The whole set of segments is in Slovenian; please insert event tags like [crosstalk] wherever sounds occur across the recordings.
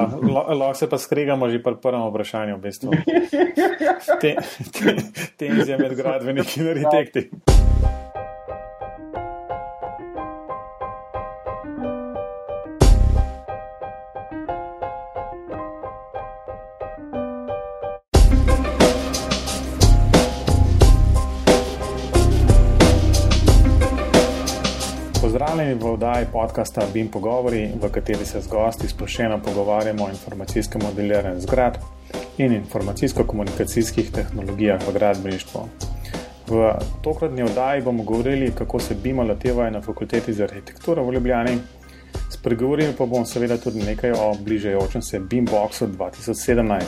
Lahko se pa skregamo že pri prvem vprašanju, v bistvu. [laughs] Tenzija med gradbeniki in arhitekti. Pozdravljeni oddaji podcasta BIM Pogovori, v kateri se z gosti splošno pogovarjamo o informacijskem modeliranju zgrad in informacijsko-komunikacijskih tehnologijah v gradbeništvu. V tokratni oddaji bomo govorili, kako se BIM lotevajo na fakulteti za arhitekturo v Ljubljani. Spregovorili pa bomo seveda tudi nekaj o bližajočem se BIM Boxu 2017.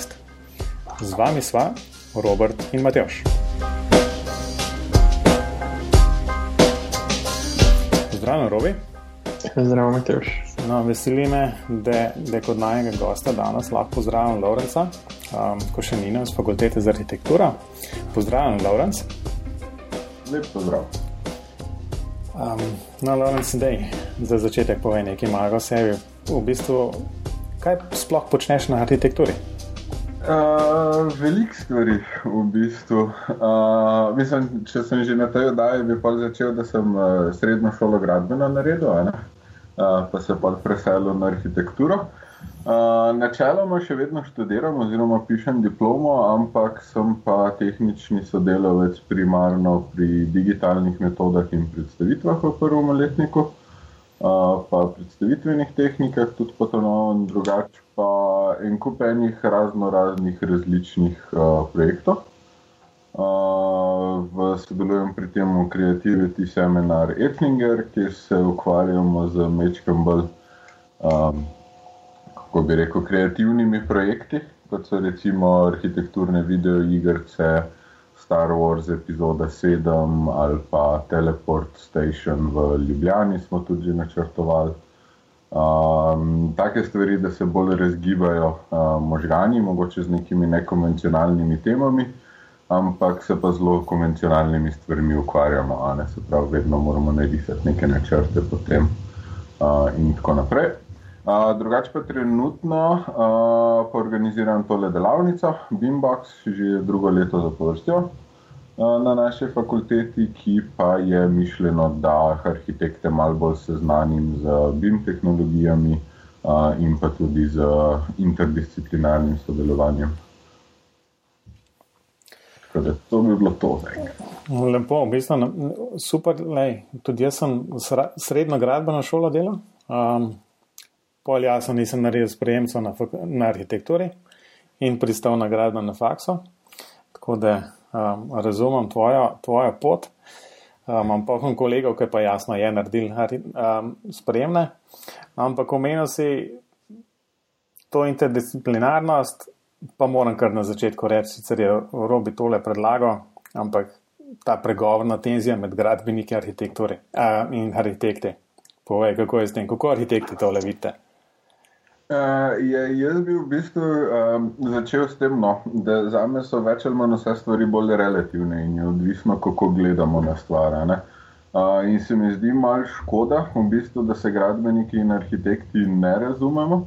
Z vami sva Robert in Matjoš. Zdravo, Robi. Zdravo, Matejš. No, veseli me, da, da kot najnega gosta danes lahko pozdravim Lorenca, um, Košenina z Fakultete za arhitekturo. Pozdravljen, Lorenc. Lep pozdrav. Um, no, Lorenc, dej, za začetek povej nekaj malega o sebi. V bistvu, kaj sploh počneš na arhitekturi? Uh, Veliko stvari, v bistvu. Uh, mislim, če sem že na tej oddaji, bi pa začel, da sem uh, srednjo šolo gradbeno naredil, uh, pa se pa preselil na arhitekturo. Uh, načeloma še vedno študiram, oziroma pišem diplomo, ampak sem pa tehnični sodelavec primarno pri digitalnih metodah in predstavitvah v prvem letniku pa predstavitvenih tehnikah, tudi potonovno drugače, pa en kup enih razno raznih različnih uh, projektov. Uh, sodelujem pri tem v Creativity Seminar Etlinger, kjer se ukvarjamo z mečkem bolj, um, kako bi rekel, kreativnimi projekti, kot so recimo arhitekturne videoigrice, Star Wars epizoda 7 ali pa Teleport Station v Ljubljani smo tudi načrtovali. Um, take stvari, da se bolj razgibajo uh, možgani, mogoče z nekimi nekonvencionalnimi temami, ampak se pa zelo konvencionalnimi stvarmi ukvarjamo. Ne? Se pravi, vedno moramo narediti neke načrte potem uh, in tako naprej. Uh, drugače pa trenutno uh, pa organiziram tole delavnico, Beambox, že drugo leto zapovrstjo uh, na naši fakulteti, ki pa je mišljeno, da arhitekte malo bolj seznanim z BIM tehnologijami uh, in pa tudi z interdisciplinarnim sodelovanjem. Tako da to bi bilo to zdaj. Lepo, v bistvu super. Lej, tudi jaz sem srednjo gradbeno šolo delal. Um, pol jasno nisem naredil sprejemcev na, na arhitekturi in pristal na gradbeno na faksu. Tako da um, razumem tvojo, tvojo pot. Um, imam um, pa nekaj kolegov, ki pa jasno je naredil um, sprejemne. Ampak omenil si to interdisciplinarnost, pa moram kar na začetku reči, sicer je Robi tole predlagal, ampak ta pregovorna tenzija med gradbeniki uh, in arhitekti. Povej, kako je s tem, kako arhitekti tole vidite. Uh, je, jaz bi v bistvu um, začel s tem, no, da za me so več ali manj vse stvari bolj relativne in je odvisno, kako gledamo na stvar. Uh, in se mi zdi malo škoda, v bistvu, da se gradbeniki in arhitekti ne razumemo,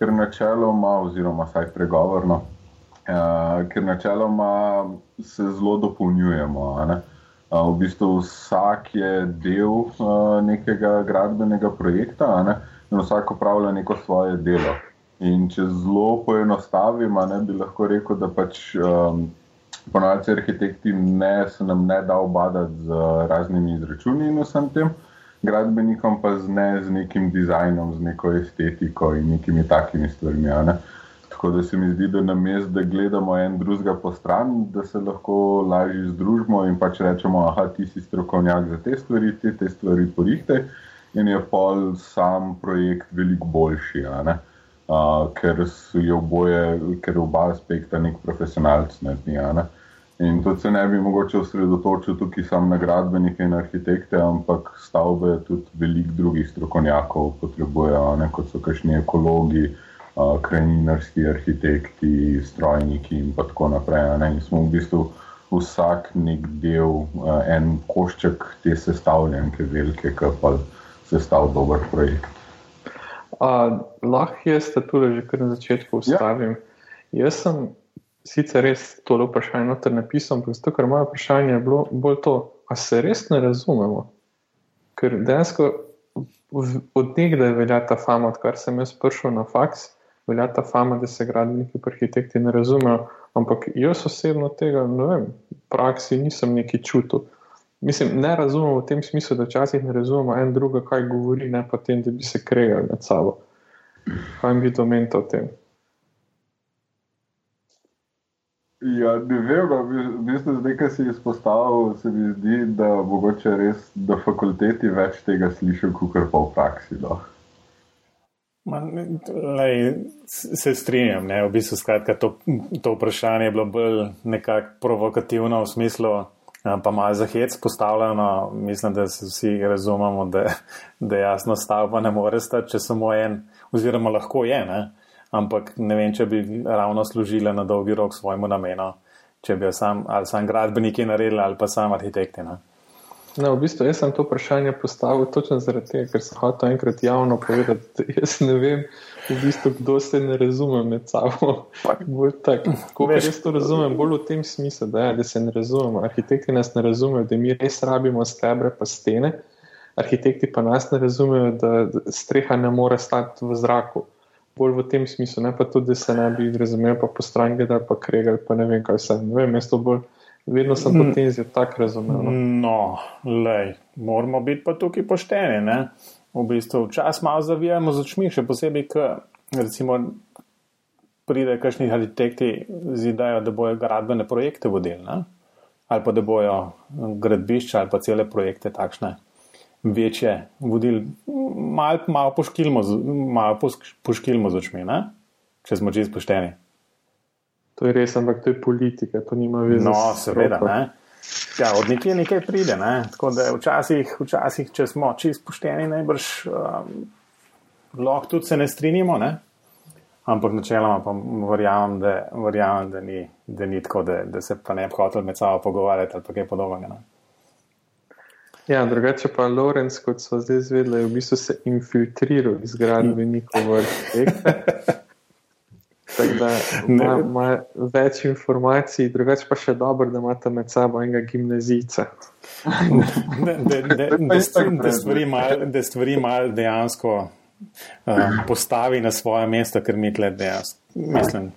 ker načeloma, oziroma vsaj pregovorno, uh, ker načeloma se zelo dopolnjujemo. Uh, v bistvu vsak je del uh, nekega gradbenega projekta. Ne? In vsak upravlja neko svoje delo. In če zelo poenostavim, ne bi lahko rekel, da pač um, ponovadi arhitekti ne, se nam ne da obadati z raznimi izračuni in vsem tem, gradbenikom pa z, ne, z nekim dizajnom, z neko estetiko in nekimi takimi stvarmi. Ne. Tako da se mi zdi, da na mest, da gledamo en drugega po stran, da se lahko lažje združimo in pač rečemo, ah, ti si strokovnjak za te stvari, ti te stvari porihte in je pol sam projekt veliko boljši, uh, ker je oboje, ker je oba aspekta nek profesionalc. Ne, in to se ne bi mogoče osredotočil tukaj samo na gradbenike in arhitekte, ampak stavbe tudi veliko drugih strokovnjakov potrebujejo, ne, kot so kašni ekologi. Uh, krajinarski arhitekti, strojniki, in tako naprej. In smo v bistvu vsak nek del, uh, en košček te sestavljanke, velike, ki pa uh, sestal dober projekt. A, lahko jaz te tudi že kar na začetku ustavim. Ja. Jaz sem sicer res tole vprašanje noter napisal, ampak zato, ker moje vprašanje je bilo bolj to, a se res ne razumemo. Ker dejansko od nekdaj velja ta fama, odkar sem jaz prišel na faks, velja ta fama, da se gradbeniki in arhitekti ne razumejo. Ampak jaz osebno tega ne vem, v praksi nisem neki čutil. Mislim, ne razumemo v tem smislu, da včasih ne razumemo en druga, kaj govori, ne pa tem, da bi se kregali med sabo. Kaj bi to menil o tem? Ja, ne vem, v bistvu zdaj, ki si izpostavil, se mi zdi, da mogoče res na fakulteti več tega slišal, kot pa v praksi. No. Man, lej, se strinjam, ne? v bistvu skratka, to, to vprašanje je bilo bolj nekako provokativno v smislu, pa malo za hec postavljeno. Mislim, da se vsi razumemo, da, da jasno stavba ne more stati, če samo en, oziroma lahko je. Ne? ampak ne vem, če bi ravno služile na dolgi rok svojemu namenu, če bi jo sam, ali sam gradbeniki naredili ali pa sam arhitekti. Ne? No, v bistvu jaz sem to vprašanje postavil točno zaradi tega, ker sem hotel enkrat javno povedati, da jaz ne vem, v bistvu, kdo se ne razume med sabo. Kako jaz to razumem, bolj v tem smislu, da, ja, da se ne razumemo. Arhitekti nas ne razumejo, da mi res rabimo stebre pa stene, arhitekti pa nas ne razumejo, da streha ne more stati v zraku bolj v tem smislu, ne pa tudi, da se ne bi razumel, pa po strani gledal, pa kregal, pa ne vem, kaj se. Ne vem, jaz to bolj, vedno sem to tenzijo tako razumel. No, no lej, moramo biti pa tukaj pošteni, ne? V bistvu včas malo zavijamo z očmi, še posebej, ker recimo pride kakšni arhitekti z idejo, da bojo gradbene projekte vodili, ne? Ali pa da bojo gradbišča ali pa cele projekte takšne večje vodili, malo mal poškilimo, mal poškilimo z očmi, ne? če smo čisto pošteni. To je res, ampak to je politika, to nima veze. No, seveda. Ja, od nekje nekaj pride. Ne? Tako da včasih, včasih, če smo čisto pošteni, najbrž um, lahko tudi se ne strinjamo. Ne? Ampak načeloma pa verjamem, da, verjamem, da, ni, da ni tako, da, da se pa ne bi hotel med sabo pogovarjati ali kaj podobnega. Ja, drugače pa Lorenz, kot so zdaj izvedeli, je v bistvu se infiltriral iz gradbenikov vrste. [laughs] Tako da ima, ima več informacij, drugače pa še dobro, da imate med sabo enega gimnazica. [laughs] Da stvari mal dejansko um, postavi na svoje mesto, ker mi tle dejansko, mislim,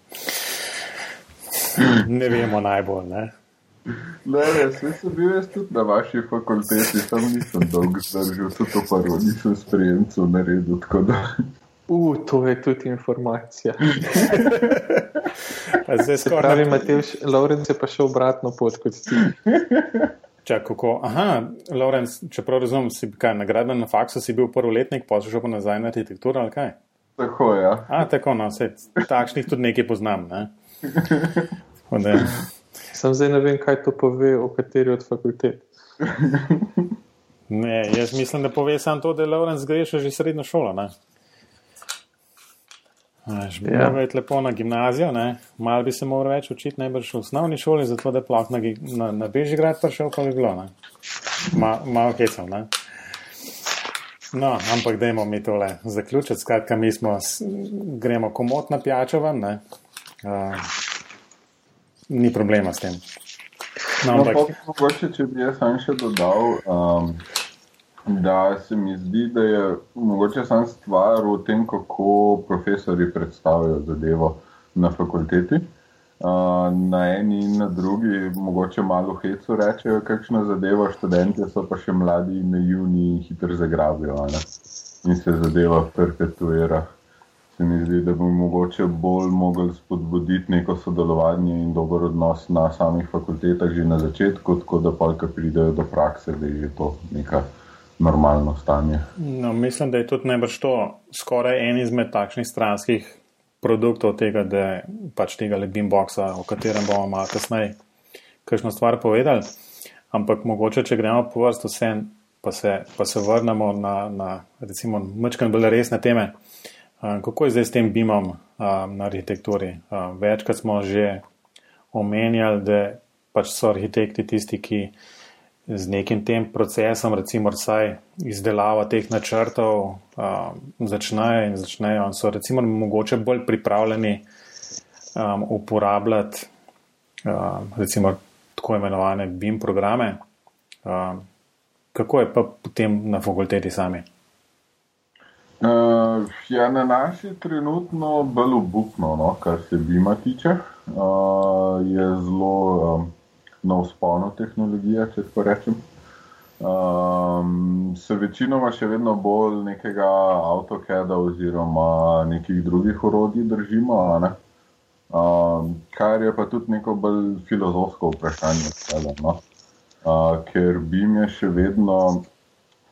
ne vemo najbolj. Ne? Ne, ne, sem bil jaz tudi na vaši fakulteti, tam nisem dolgo zdržal, tudi to prvo nisem sprejemcev naredil. Uh, to je tudi informacija. [laughs] Zdaj skoraj. Pravi Matejš, Lorenz je pa še obratno pot kot ti. [laughs] Čak, kako? Aha, Lorenz, če prav razumem, si kaj nagraden na faksu, si bil prvoletnik, pa si šel pa nazaj na arhitekturo ali kaj? Tako, ja. A, tako, no, vse, takšnih tudi nekaj poznam, ne? Sam [laughs] zdaj ne vem, kaj to pove o kateri od fakultet. ne, jaz mislim, da pove samo to, da je Lorenz greš že srednjo šolo. Že bi ja. moral iti lepo na gimnazijo, malo bi se moral več učiti, najbrž v osnovni šoli, zato da plak na, na, na Bežigrad prišel, pa bi bilo. Ma, malo hecam. No, ampak dajmo mi tole zaključiti. Skratka, mi smo, gremo komot na pijačo ven. Uh, ni problema s tem. No, no, mogoče, če bi jaz sam še dodal, um, da se mi zdi, da je mogoče sam stvar v tem, kako profesori predstavljajo zadevo na fakulteti. Na eni in na drugi, mogoče malo hecu rečejo, kakšno zadevo, študenti so pa še mladi in naivni in hitro zagrabijo in se zadeva perpetuira se mi zdi, da bi mogoče bolj mogli spodbuditi neko sodelovanje in dober odnos na samih fakultetah že na začetku, tako da pa, ko pridejo do prakse, da je to neka normalno stanje. No, mislim, da je tudi najbrž to skoraj en izmed takšnih stranskih produktov tega, da pač tega lebim boxa, o katerem bomo malo kasneje kakšno stvar povedali. Ampak mogoče, če gremo po vrstu sen, pa se, pa se vrnemo na, na recimo, mečkan bolj resne teme. Kako je zdaj s tem BIM-om na arhitekturi? Večkrat smo že omenjali, da pač so arhitekti tisti, ki z nekim tem procesom, recimo, vsaj izdelava teh načrtov, um, začnejo in začnejo, in so recimo mogoče bolj pripravljeni um, uporabljati um, recimo tako imenovane BIM programe. Um, kako je pa potem na fakulteti sami? Uh, ja, na naši trenutno bolj obupno, no, kar se BIM-a tiče, uh, je zelo. Um, na vzponu tehnologije, če tako rečem. Um, se večinoma še vedno bolj nekega AutoCAD-a oziroma nekih drugih orodij držimo, um, kar je pa tudi neko bolj filozofsko vprašanje. Tele, no? uh, ker BIM je še vedno,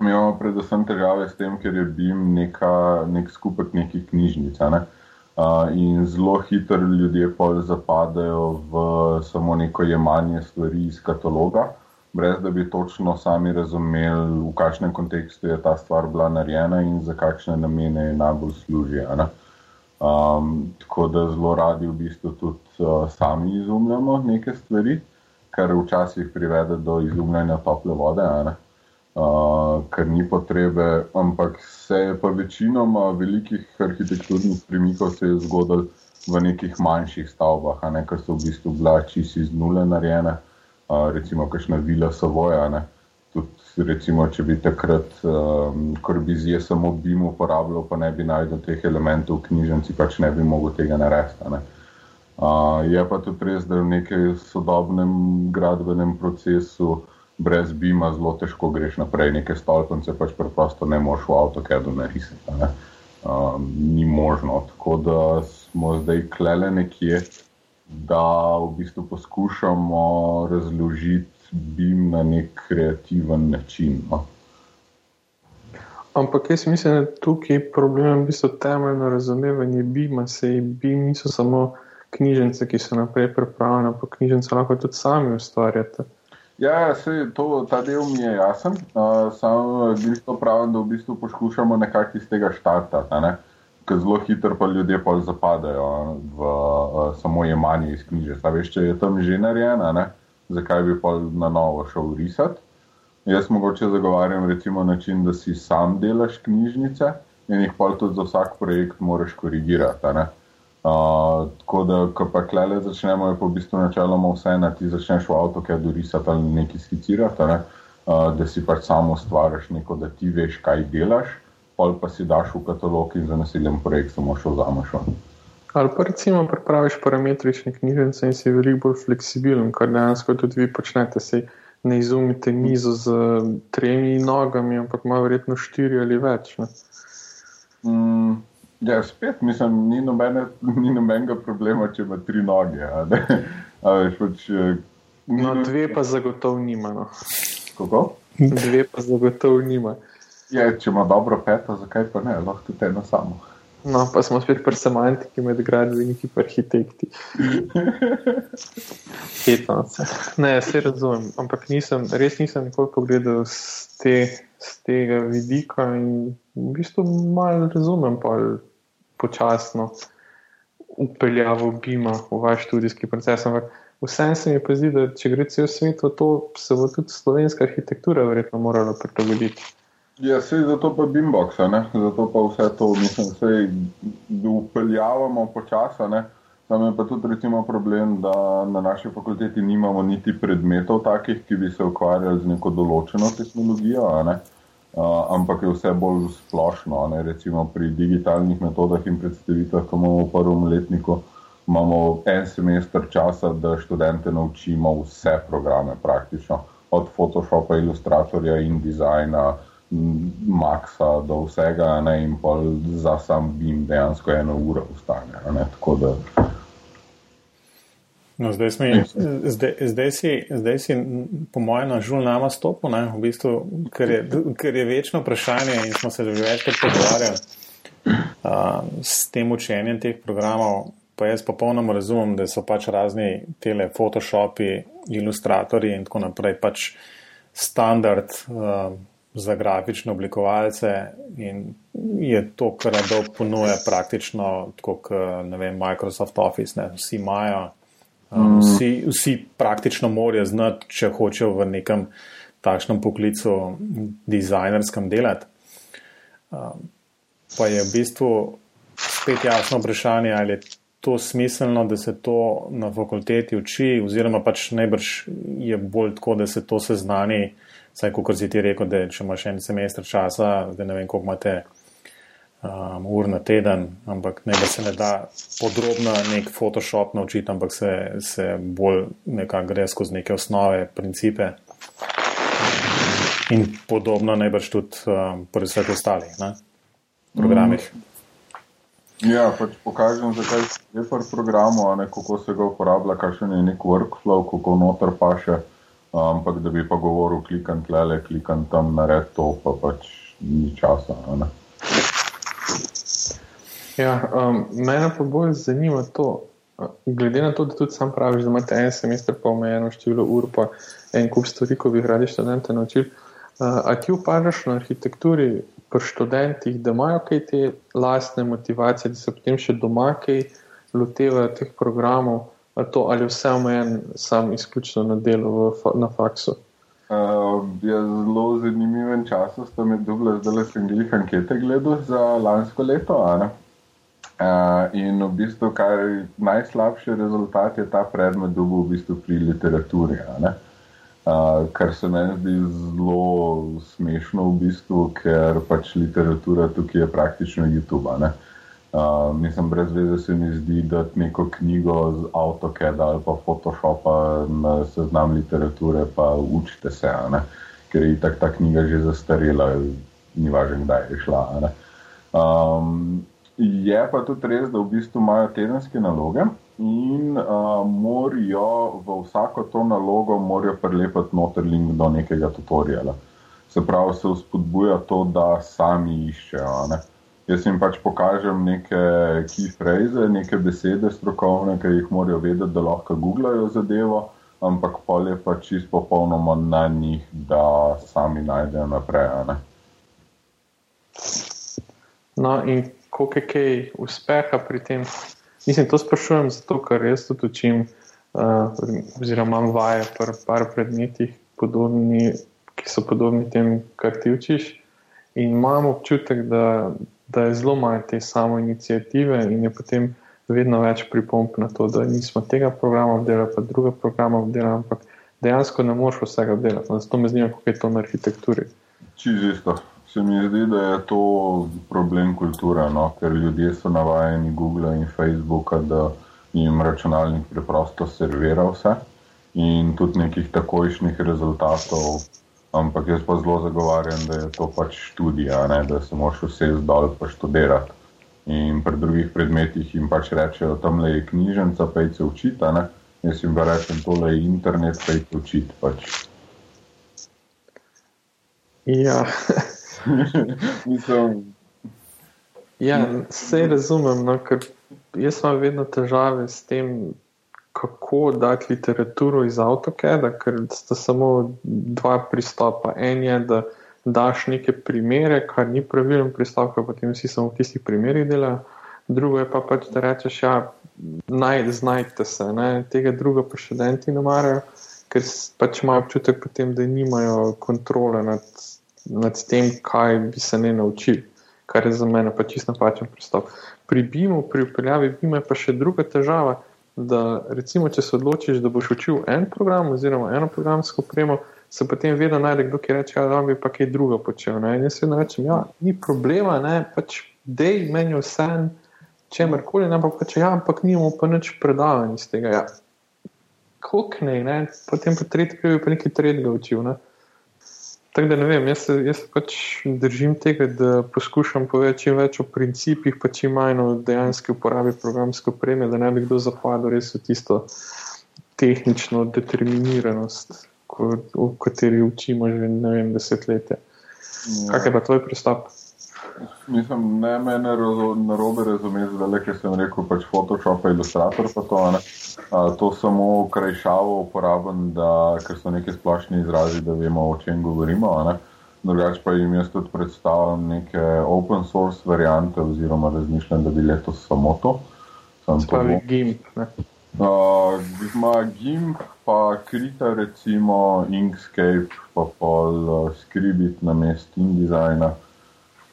mi imamo predvsem težave s tem, ker je BIM neka, nek skupek nekih knjižnic. Ne? In zelo hitro ljudje pol zapadajo v samo neko jemanje stvari iz kataloga, brez da bi točno sami razumeli, v kakšnem kontekstu je ta stvar bila narejena in za kakšne namene je najbolj služila. Um, tako da zelo radi v bistvu tudi uh, sami izumljamo neke stvari, kar včasih privede do izumljanja tople vode. Uh, ker ni potrebe, ampak se je pa večinoma velikih arhitekturnih premikov zgodil v nekih manjših stavbah, ne, ker so v bistvu bila čisto iz nule narejene, uh, recimo kakšna vila Savoja. Ne. Tudi, recimo, če bi takrat, um, ko bi zje samo BIM uporabljal, pa ne bi najdel teh elementov v knjižnici, pač ne bi mogel tega narediti. Ne. Uh, je pa tudi res, da v nekem sodobnem gradbenem procesu brez bima zelo težko greš naprej, neke stolpnice pač preprosto ne moš v AutoCAD-u narisati. Ne? Um, ni možno. Tako da smo zdaj klele nekje, da v bistvu poskušamo razložiti bim na nek kreativen način. No? Ampak jaz mislim, da je tukaj problem v bistvu temeljno razumevanje bima. Sej bim niso samo knjižnice, ki so naprej pripravljene, ampak knjižnice lahko tudi sami ustvarjate. Ja, se, to, ta del mi je jasen. Uh, Samo bistvo pravim, da v bistvu poskušamo nekako iz tega štartati. Ker zelo hitro pa ljudje pa zapadajo v uh, samo jemanje iz knjige. Veš, če je tam že narejeno, zakaj bi pa na novo šel risati. Jaz mogoče zagovarjam recimo način, da si sam delaš knjižnice in jih pa tudi za vsak projekt moraš korigirati. Uh, tako da, ko pa klele začnemo, je pa v bistvu načeloma vse ena, ti začneš v avtu, kaj dorisati ali nekaj skicirati, ne? uh, da si pač samo stvariš neko, da ti veš, kaj delaš, pol pa si daš v katalog in za naslednji projekt samo še vzameš. Ali pa recimo pripraviš parametrične knjižnice in si veliko bolj fleksibilen, kar dejansko tudi vi počnete. Se ne izumite mizo z tremi nogami, ampak ima verjetno štiri ali več. Mm. Ja, spet mislim, ni, nobene, [laughs] ni nobenega problema, če ima tri noge. Veš, pač, eh, no, dve pa zagotovo nima. No. Kako? Dve pa zagotovo nima. Ja, če ima dobro peto, zakaj pa ne, lahko tudi eno samo. No, pa smo spet pri semantiki med gradbeniki in arhitekti. [laughs] Hitno. Ne, se razumem, ampak nisem, res nisem nikoli pogledal z, te, z tega vidika in v bistvu malo razumem. Pa, počasno upeljavo Bima v vaš študijski proces. Ampak vsem se mi zdi, da če gre cel svet v to, se bo tudi slovenska arhitektura verjetno morala prilagoditi. Ja, se je zato pa Bimbox, zato pa vse to, mislim, se upeljavamo počasno. Tam je pa tudi recimo problem, da na naši fakulteti nimamo niti predmetov takih, ki bi se ukvarjali z neko določeno tehnologijo. Ne? Uh, ampak je vse bolj splošno. Ne? Recimo pri digitalnih metodah in predstavitvah, ko imamo v prvem letniku, imamo en semester časa, da študente naučimo vse programe, praktično od Photoshopa, Illustratorja in dizajna, Maxa do vsega, ne? in pa za sam BIM dejansko eno uro ustane. Tako da No, zdaj, smo, zdaj, zdaj, si, zdaj si, po mojem, na žul nama stopu, ne, v bistvu, ker, je, ker je večno vprašanje in smo se že večkrat pogovarjali uh, s tem učenjem teh programov. Pa jaz popolnoma razumem, da so pač razni tele Photoshopi, ilustratori in tako naprej, pač standard uh, za grafične oblikovalce in je to, kar Adobe ponuja praktično, tako kot Microsoft Office, ne, vsi imajo. Um, vsi, vsi praktično morajo znati, če hočejo v nekem takšnem poklicu, dizajnerskem delati. Um, pa je v bistvu spet jasno vprašanje, ali je to smiselno, da se to na fakulteti uči, oziroma pač najbrž je bolj tako, da se to seznani, saj kot si ti rekel, da če imaš en semester časa, da ne vem, koliko imate um, ur na teden, ampak ne da se ne da podrobno nek Photoshop naučiti, ampak se, se bolj nekako gre skozi neke osnove, principe. In podobno najbrž tudi um, pri vseh ostalih programih. Mm. Ja, pač pokažem, zakaj je pri programu, ne, kako se ga uporablja, kakšen je nek workflow, kako noter paše. Ampak da bi pa govoril, klikam tle, klikam tam, nared to, pa pač ni časa. Ne. Ja, um, mene pa bolj zanima to, glede na to, da tudi sam praviš, da imate en semester pa omejeno število ur, pa en kup stvari, ko bi radi študente naučili. Uh, a ti upažaš na arhitekturi pri študentih, da imajo kaj te lastne motivacije, da se potem še doma kaj lotevajo teh programov, to, ali vse omejen sam izključno na delu v, na faksu. Uh, je zelo zanimiven čas, da me dobro zdaj sem jih ankete gledal za lansko leto. In v bistvu, kar najslabši rezultat je ta predmet dobil v bistvu pri literaturi. Uh, kar se meni zdi zelo smešno, v bistvu, ker pač literatura tukaj je praktično YouTube. Uh, mislim, brez veze se mi zdi, da neko knjigo z AutoCAD ali pa Photoshopa na seznam literature, pa učite se, ker je ta knjiga že zastarela, ni važno, kdaj je šla. Um, je pa tudi res, da v bistvu imajo tedenske naloge in uh, morajo v vsako to nalogo prilepiti noter link do nekega tutoriala. Se pravi, se vzpodbuja to, da sami iščejo. Ne? Jaz jim pač pokažem neke key phrase, neke besede strokovne, ki jih morajo vedeti, da lahko googlajo zadevo, ampak pol je pač čisto popolnoma na njih, da sami najdejo naprej. Ne? No, in koliko je kaj uspeha pri tem? Mislim, to sprašujem zato, ker jaz tudi učim, uh, oziroma imam vaje pri par predmetih, podobni, ki so podobni tem, kar ti učiš. In imam občutek, da, da je zelo malo te samo inicijative in je potem vedno več pripomp na to, da nismo tega programa obdelali, pa druga programa obdelali, ampak dejansko ne moreš vsega obdelati. Zato me zanima, kako je to na arhitekturi. Čisto. Se mi zdi, da je to problem kulture, no? ker ljudje so navajeni Google in Facebooka, da jim računalnik preprosto servira vse in tudi nekih takojšnjih rezultatov. Ampak jaz pa zelo zagovarjam, da je to pač študija, ne? da se moraš vse zdol pa študirati. In pri drugih predmetih jim pač rečejo, tam le je knjižnica, pejce učita, ne? jaz jim pa rečem, tole je internet, pejce učiti pač. Ja. [laughs] [laughs] ja, vse razumem, no, ker jaz imam vedno težave s tem, kako dati literaturo iz AutoCAD, ker sta samo dva pristopa. En je, da daš neke primere, kar ni pravilen pristop, ker potem vsi samo v tistih primerih delajo. Drugo je pa pač, da rečeš, ja, naj, znajte se, ne? tega druga pa študenti ne marajo, ker pač imajo občutek potem, da nimajo kontrole nad nad tem, kaj bi se ne naučil, kar je za mene pa čisto napačen pristop. Pri BIM-u, pri upeljavi BIM-a je pa še druga težava, da recimo, če se odločiš, da boš učil en program oziroma eno programsko opremo, se potem vedno najde kdo, ki reče, da ja, bi pa kaj drugo počel. Ne? In jaz vedno rečem, ja, ni problema, ne, pač dej meni vse, če mrkoli, ampak pač ja, ampak nimamo pa nič predavanj iz tega. Ja. Koknej, ne, potem pa tretji, ki bi pa nekaj tretjega učil. Ne? Tako da ne vem, jaz, jaz pač držim tega, da poskušam povedati čim več o principih, pa čim manj o dejanski uporabi programske opreme, da ne bi kdo zapadel res v tisto tehnično determiniranost, ko, v kateri učimo že ne vem desetletje. Ja. Kak je pa tvoj pristop? Mislim, ne me ne narobe razumeti, da le, ker sem rekel, pač Photoshop, Illustrator, pa to ne. A, to samo krajšavo uporabim, da, ker so neki splošni izrazi, da vemo, o čem govorimo. Drugač pa jim jaz tudi predstavljam neke open source variante, oziroma razmišljam, da bi letos samo to. Spravi GIMP. Ne? Uh, Gimp, pa Krita, recimo Inkscape, pa pol uh, Scribit na mestu InDesigna.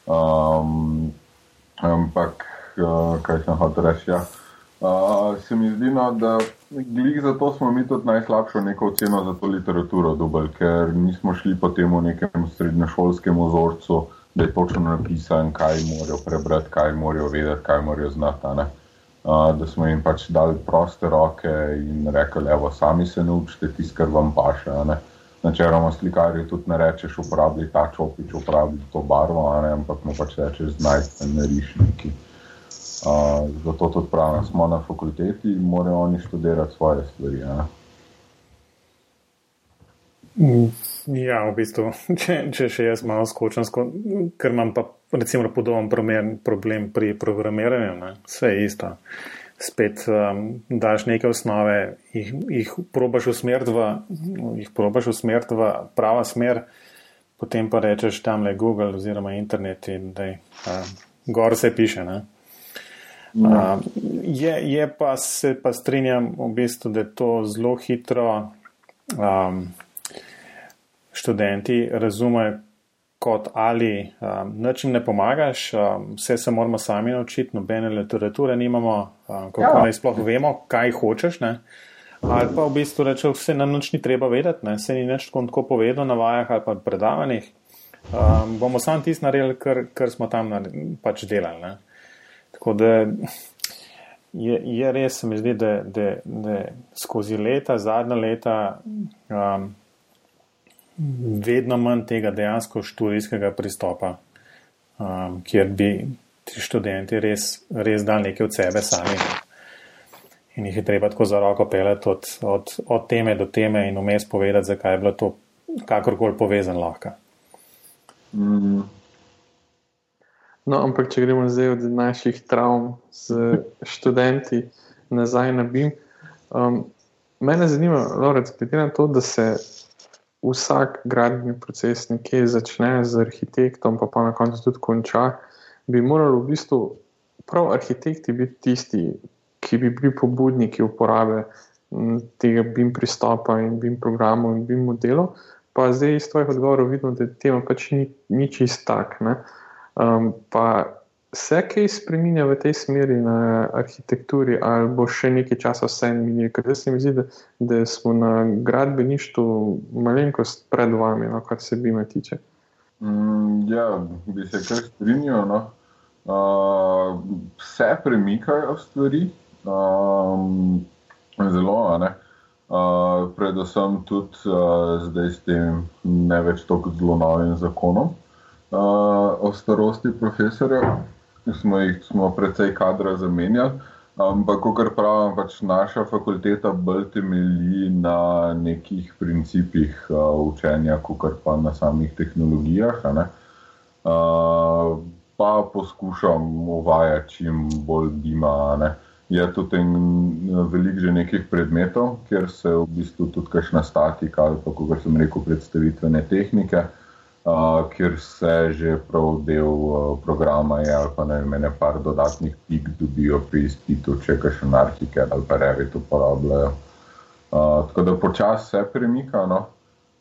Um, ampak, uh, kaj sem hotel reči? Ja. Uh, se mi zdi, no, da glih zato smo mi tudi najslabšo neko oceno za to literaturo dobili, ker nismo šli po tem nekem srednjošolskem ozorcu, da je točno napisan, kaj morajo prebrati, kaj morajo vedeti, kaj morajo znati da smo jim pač dali proste roke in rekli, evo, sami se naučite tisto, kar vam paše. Načeloma slikarju tudi ne rečeš, uporabi ta čopič, uporabi to barvo, ampak mu pač rečeš, znajte na rišniki. Uh, zato tudi pravim, smo na fakulteti in morajo oni študirati svoje stvari. Ja, v bistvu, [laughs] če, če še jaz malo skočim, sko, ker imam pa recimo podoben problem pri programiranju, ne? vse je isto. Spet um, daš neke osnove, jih, jih probaš usmeriti v, jih probaš usmeriti v prava smer, potem pa rečeš tam le Google oziroma internet in da um, gor se piše. Ne? Uh, je, je pa se pa strinjam v bistvu, da je to zelo hitro. Um, študenti razumejo kot ali um, ničem ne pomagaš, um, vse se moramo sami naučiti, nobene literature nimamo, kako ja. naj sploh vemo, kaj hočeš. Ne? Ali pa v bistvu reče, vse nam nič ni treba vedeti, ne? se ni nič tako povedal na vajah ali pa predavanjih. Um, bomo sam tisto naredili, kar, kar smo tam pač delali. Ne? Tako da je, je res, se mi zdi, da, da, da skozi leta, zadnja leta, um, vedno manj tega dejansko študijskega pristopa, um, kjer bi ti študenti res, res dali nekaj od sebe sami. In jih je treba tako za roko peleti od, od, od teme do teme in vmes povedati, zakaj je bilo to kakorkoli povezan lahko. Mm. No, ampak če gremo zdaj od naših travm z [laughs] študenti nazaj na BIM, um, mene zanima, Lorenz, glede na to, da se vsak gradbeni proces nekje začne z arhitektom, pa, pa na koncu tudi konča, bi morali v bistvu prav arhitekti biti tisti, ki bi bili pobudniki uporabe tega BIM pristopa in BIM programov in BIM modelov. Pa zdaj iz tvojih odgovorov vidimo, da tema pač ni, ni čist tak. Um, pa se kaj spremenja v tej smeri na arhitekturi, ali bo še nekaj časa vse minilo? Ker se mi zdi, da, da smo na gradbeništvu malenkost pred vami, no, kar se bi me tiče. Mm, ja, bi se kar strinjal. No. Uh, vse premikajo stvari, um, zelo, ne. Uh, predvsem tudi uh, zdaj s tem ne več tako zelo novim zakonom uh, o starosti profesorjev smo jih smo precej kadra zamenjali. Ampak, kot pravim, pač naša fakulteta bolj temelji na nekih principih uh, učenja, kot pa na samih tehnologijah. Uh, pa poskušam uvajati čim bolj dima. Je tudi veliko že nekih predmetov, kjer se v bistvu tudi kakšna statika ali pa, kot sem rekel, predstavitvene tehnike uh, kjer se že prav del uh, programa je, ali pa ne vem, par dodatnih pik dobijo pri izpitu, če kaj še narhike ali pa revit uporabljajo. Uh, tako da počasi se premika. No?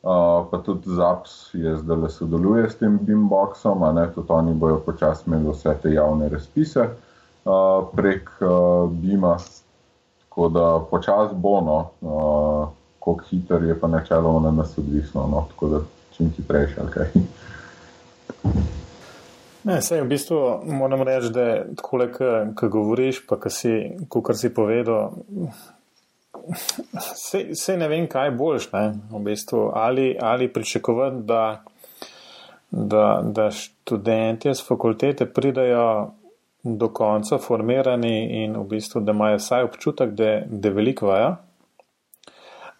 Uh, pa tudi ZAPS je zdaj le sodeluje s tem BIM-boxom, tudi oni bojo počasi imeli vse te javne razpise uh, prek uh, BIM-a. Tako da počasi bo, no, uh, koliko hiter je pa načeloma na nas odvisno. No? Tako da čim hitrejši. Ne, sej, v bistvu moram reči, da tako, ko govoriš, pa kar si, si povedal, se ne vem, kaj boljš. Ne, v bistvu, ali, ali pričakovati, da, da, da študenti z fakultete pridajo do konca formirani in v bistvu, da imajo vsaj občutek, da, da veliko vajo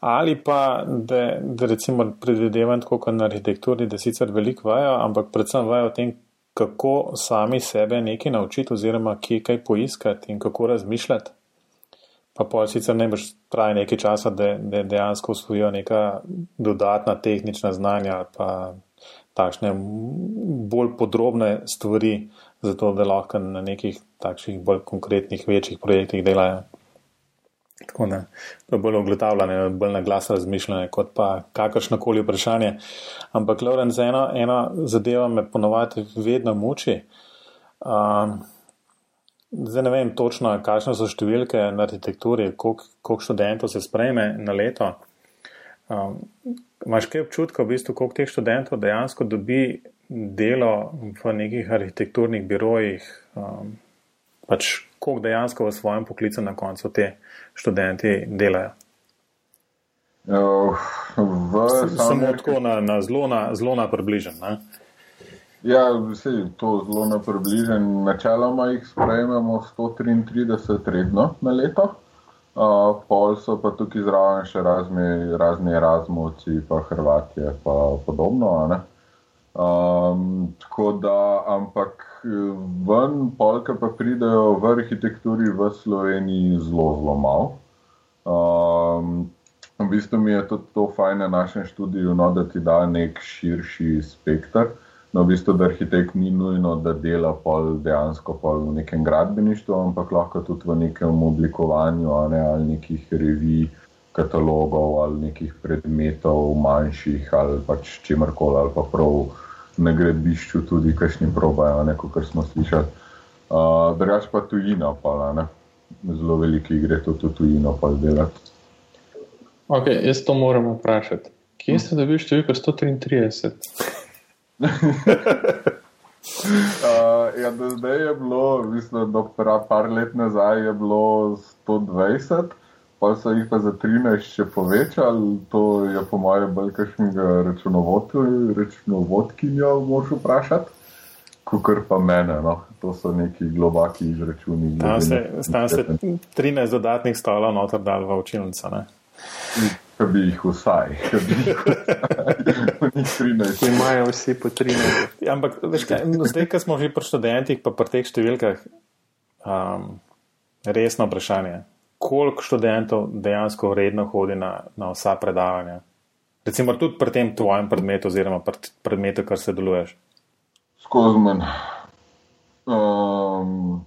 ali pa da, da recimo predvidevam tako kot na arhitekturi, da sicer veliko vajo, ampak predvsem vajo o tem, kako sami sebe nekaj naučiti oziroma kje kaj poiskati in kako razmišljati. Pa pol sicer ne boš traje nekaj časa, da, da dejansko usvojijo neka dodatna tehnična znanja ali pa takšne bolj podrobne stvari, zato da lahko na nekih takšnih bolj konkretnih, večjih projektih delajo. Tako da je bolj ugotavljanje, bolj na glas razmišljanje, kot pa kakršno koli vprašanje. Ampak, Lorenz, ena, ena zadeva me ponovadi vedno muči. Um, zdaj ne vem točno, kakšne so številke na arhitekturi, koliko študentov se sprejme na leto. Um, Máš kaj občutka, v bistvu, koliko teh študentov dejansko dobi delo v nekih arhitekturnih birojih, um, pač koliko dejansko v svojem poklicu na koncu te študenti delajo? Uh, Samo tako na, na zelo na, zelo na približen. Ne? Ja, vse je to zelo na približen. Načeloma jih sprejmemo 133 redno na leto, uh, pol so pa tukaj zraven še razni, razni Erasmusi, pa Hrvatije, pa podobno. Um, tako da, ampak ven, polka pa pridejo v arhitekturi v Sloveniji zelo, zelo malo. Um, v bistvu mi je tudi to fajn na našem študiju, no, da ti da nek širši spektr. No, v bistvu, da arhitekt ni nujno, da dela pol dejansko pol v nekem gradbeništvu, ampak lahko tudi v nekem oblikovanju ne, ali nekih revij, katalogov ali nekih predmetov manjših ali pač čemrkoli ali pa prav na gradbišču tudi kakšni probajo, ne, kot smo slišali. Uh, Drugač pa tujina, pa ne. Zelo veliki gre to tujino pa delati. Ok, jaz to moram vprašati. Kje ste dobili številko 133? uh, [laughs] ja, do zdaj je bilo, mislim, do par let nazaj je bilo 120 pa so jih pa za 13 še povečali, to je po mojem bolj kakšnega računovodkinja, moš vprašati. Kukor pa mene, no. to so neki globaki izračuni. Tam se, se 13 dodatnih stolov noter dal v učilnico. Kaj bi jih vsaj, kaj bi jih vsaj. [laughs] Ki imajo vsi po 13. Ja, ampak, veš, kaj, no, zdaj, ko smo že pri študentih, pa pri teh številkah, um, resno vprašanje koliko študentov dejansko vredno hodi na, na vsa predavanja. Recimo tudi pri tem tvojem predmetu, oziroma predmetu, kar se deluješ. Skozi men. Um,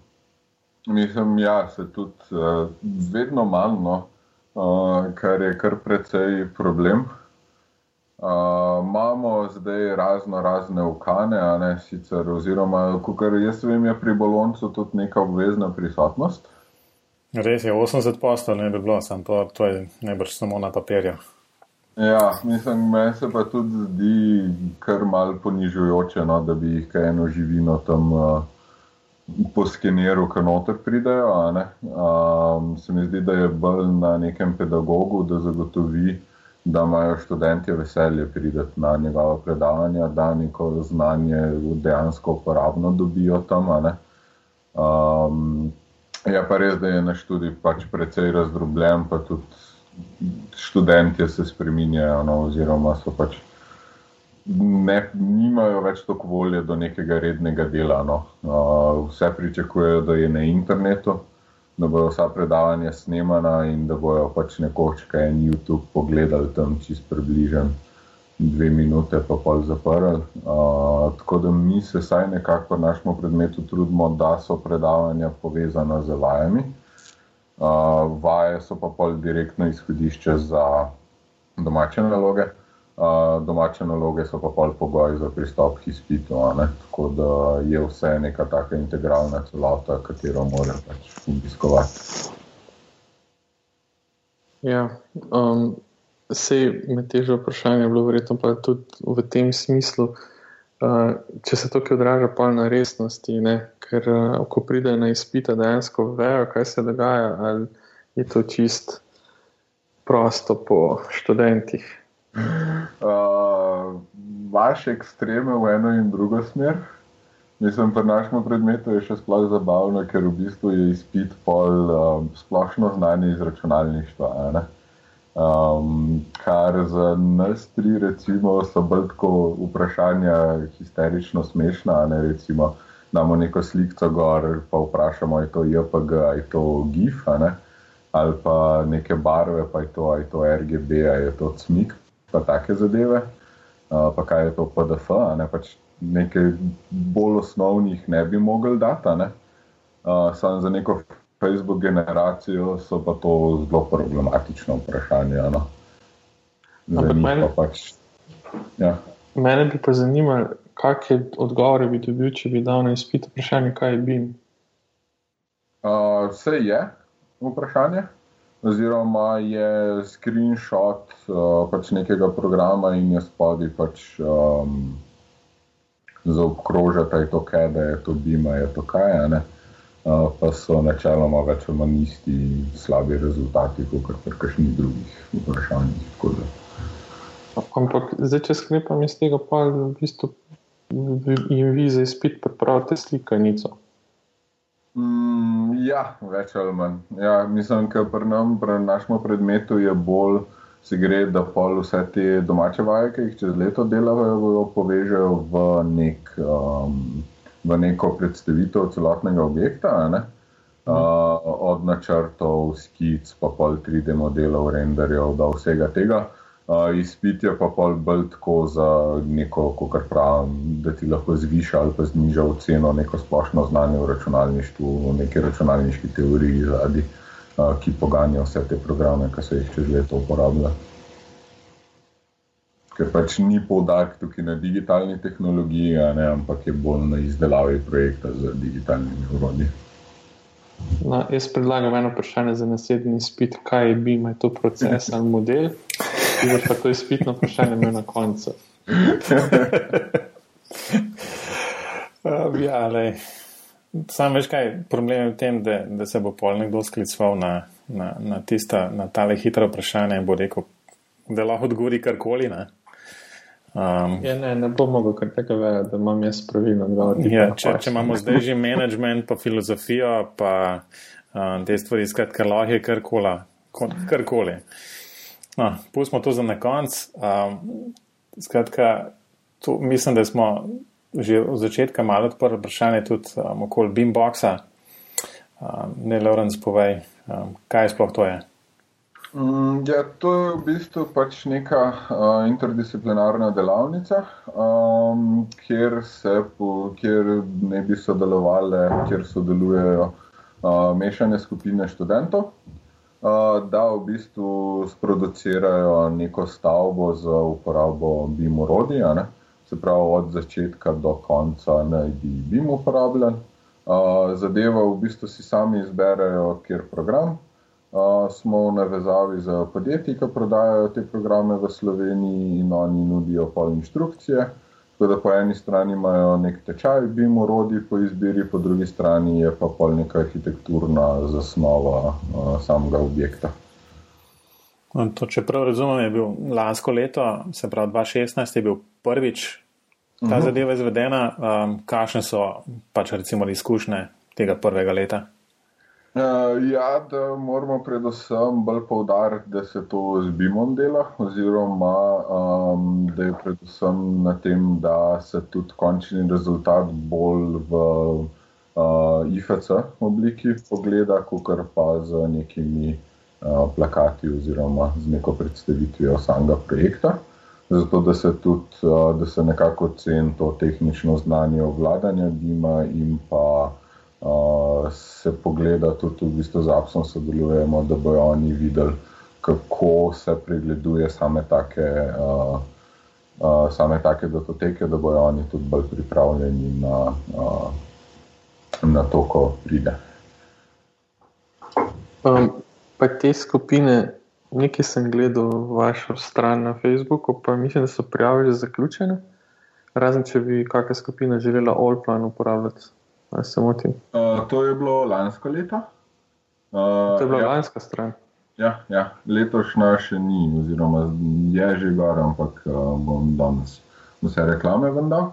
mislim, ja, se tudi uh, vedno manj, no, uh, kar je kar precej problem. Uh, imamo zdaj razno razne ukane, ne, sicer, oziroma, kar jaz vem, je pri boloncu tudi neka obvezna prisotnost. Res je, 80 postov ne bi bilo, samo to, to je najbrž samo na papirju. Ja, mislim, meni se pa tudi zdi kar mal ponižujoče, no, da bi jih kaj eno živino tam uh, po skeneru, ki noter pridejo. Um, se mi zdi, da je bolj na nekem pedagogu, da zagotovi, da imajo študenti veselje prideti na njegova predavanja, da neko znanje dejansko uporabno dobijo tam. Je pa res, da je naš študij pač precej razdrobljen, pa tudi študenti se spremenjajo, no, oziroma so pač ne, nimajo več toliko volje do nekega rednega dela. No. Vse pričakujejo, da je na internetu, da bodo vsa predavanja snemana in da bojo pač nekoč kaj en YouTube pogledali tam čist približen dve minute, pa pol zaprl. Uh, tako da mi se vsaj nekako v našem predmetu trudimo, da so predavanja povezana z vajami. Uh, vaje so pa pol direktno izhodišče za domače naloge. Uh, domače naloge so pa pol pogoj za pristop k izpitu. Tako da je vse neka taka integralna celota, katero moram pač obiskovati. Ja, um, Vse med težo vprašanje je bilo verjetno pa tudi v tem smislu, uh, če se to kaj odraža pa na resnosti, ne? ker uh, ko pride na izpita, dejansko vejo, kaj se dogaja, ali je to čist prosto po študentih. Uh, vaše ekstreme v eno in drugo smer. Mislim, pri našem predmetu je še sploh zabavno, ker v bistvu je izpit pol um, splošno znanje iz računalništva. Ne? Um, kar za nas tri, recimo, so bolj tako vprašanja histerično smešna. Ne, recimo, damo neko sliko gor, pa vprašamo, je to JPG, je to GIF, ali pa neke barve, pa je to, je to RGB, je to CMIK, pa take zadeve. Uh, pa kaj je to PDF, ne, pač nekaj bolj osnovnih ne bi mogli dati, ne, uh, samo za neko Facebook generacijo, so pa to zelo problematično vprašanje. No? Mene, pač, ja. mene bi pa zanimalo, kakšne odgovore bi dobil, če bi dal na izpit vprašanje, kaj je BIM. Uh, vse je vprašanje, oziroma je screenshot uh, pač nekega programa in je spodaj pač. Um, zaokrožati, da je to kaj, da je to bima, je to kaj. Uh, pa so načeloma več ali manj isti slabi rezultati, kot pri kakšnih drugih vprašanjih. Ampak zdaj, če sklepam iz tega, pa v bistvu jim vi za izpit pripravite slikanico. Mm, ja, več ali manj. Ja, mislim, da pri, pri našem predmetu je bolj se gre, da pol vse te domače vaje, ki jih čez leto delajo, povežejo v, nek, um, v neko predstavitev celotnega objekta. Uh, od načrtov, skic, pa pol 3D modelov, renderjev, da vsega tega. Uh, izpit je pa pol bolj tako za neko, kar pravim, da ti lahko zviša ali pa zniža ceno neko splošno znanje v računalništvu, v neki računalniški teoriji zadnji. Uh, ki poganja vse te programe, ki se jih čez leto uporablja. Ker pač ni poudarek tukaj na digitalni tehnologiji, ne, ampak je bolj na izdelavi projekta z digitalnimi urodji. No, jaz predlagam eno vprašanje za naslednji izpit, kaj je BIM, je to proces ali model, ki bo pa to izpitno vprašanje imel na koncu. uh, [laughs] ja, Sam veš, kaj problem je v tem, da, da se bo pol nekdo sklical na, na, na, tista, na tale hitra vprašanja in bo rekel, da lahko odgovori karkoli. Ne? Um, ja, ne, ne bo mogel kar tega vedeti, da imam jaz pravilno odgovor. Ja, če, če imamo zdaj že management, pa filozofijo, pa um, te stvari, skratka, lahko je karkoli. karkoli. No, pustimo to za na konc. Um, skratka, to, mislim, da smo že od začetka malo odprl vprašanje tudi um, okoli Beamboxa. Um, ne, Lorenz, povej, um, kaj sploh to je. Mm, ja, to je v bistvu pač neka uh, interdisciplinarna delavnica, um, kjer, po, kjer ne bi sodelovali, kjer sodelujejo uh, mešane skupine študentov, uh, da v bistvu sproducirajo neko stavbo za uporabo BIM urodja se pravi od začetka do konca naj bi bil uporabljen. Uh, zadeva v bistvu si sami izberejo, kjer program. Uh, smo v navezavi z podjetji, ki prodajajo te programe v Sloveniji in oni nudijo pol inštrukcije. Tako da po eni strani imajo nek tečaj, bi mu rodi po izbiri, po drugi strani je pa pol neka arhitekturna zasnova uh, samega objekta. To, če prav razumem, je bil lansko leto, se pravi 2016, je bil prvič ta uh mhm. -huh. zadeva izvedena. Um, kakšne so pač recimo izkušnje tega prvega leta? Uh, ja, da moramo predvsem bolj poudariti, da se to z BIM-om dela, oziroma um, da je predvsem na tem, da se tudi končni rezultat bolj v uh, IFC obliki pogleda, kot pa z nekimi uh, plakati oziroma z neko predstavitvijo samega projekta. Zato da se tudi, da se nekako ceni to tehnično znanje obvladanja dima in pa se pogleda tudi v bistvu z Apsom sodelujemo, da bojo oni videli, kako se pregleduje same take, same take datoteke, da bojo oni tudi bolj pripravljeni na, na to, ko pride. Um, pa te skupine Nekaj sem gledal vašo stran na Facebooku, pa mislim, da so prijave že zaključene. Razen če bi kakšna skupina želela Allplan uporabljati. Ali se motim? Uh, to je bilo lansko leto. Uh, to je bila ja. lanska stran. Ja, ja. letošnja še ni, oziroma je že gor, ampak uh, bom danes vse reklame vendar.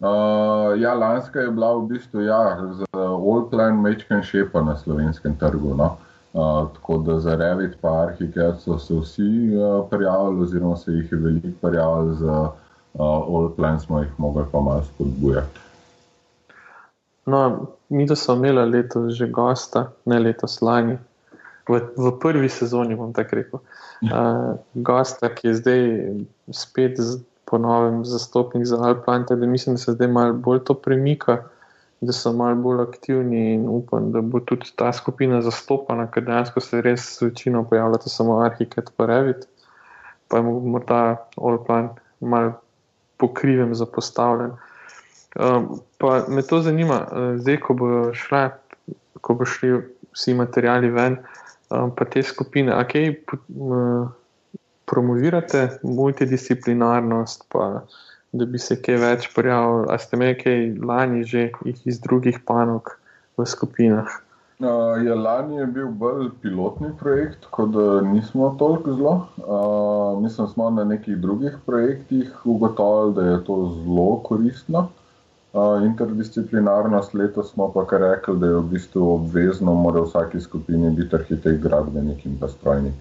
Uh, ja, lanska je bila v bistvu ja, z Allplan Mečken Šepa na slovenskem trgu. No? Uh, tako da za Revit in Arhiket so se vsi uh, prijavili, oziroma se jih je veliko prijavili, za uh, All Plan smo jih mogli pa malo spodbujati. No, mi da smo imeli letos že gosta, ne letos lani, v, v prvi sezoni, bom tako rekel. Uh, gosta, ki je zdaj spet z, ponovim zastopnik za Alplant, da mislim, da se zdaj malo bolj to premika da so malo bolj aktivni in upam, da bo tudi ta skupina zastopana, ker dejansko se res večino pojavljata samo arhitekt pa revit, pa je morda all-plan mal pokrivem zapostavljen. Um, pa me to zanima, uh, zdaj, ko bo šla, ko bo šli vsi materijali ven, um, pa te skupine, a kaj uh, promovirate multidisciplinarnost, pa da bi se kaj več pojavil, a ste imeli kaj lani že iz drugih panog v skupinah? Uh, ja, lani je bil bolj pilotni projekt, tako da nismo toliko zelo. Uh, mislim, smo na nekih drugih projektih ugotovili, da je to zelo koristno. Interdisciplinarnost letos smo pa kar rekli, da je v bistvu obvezno, mora v vsaki skupini biti arhitekt, gradbenik in pa strojnik.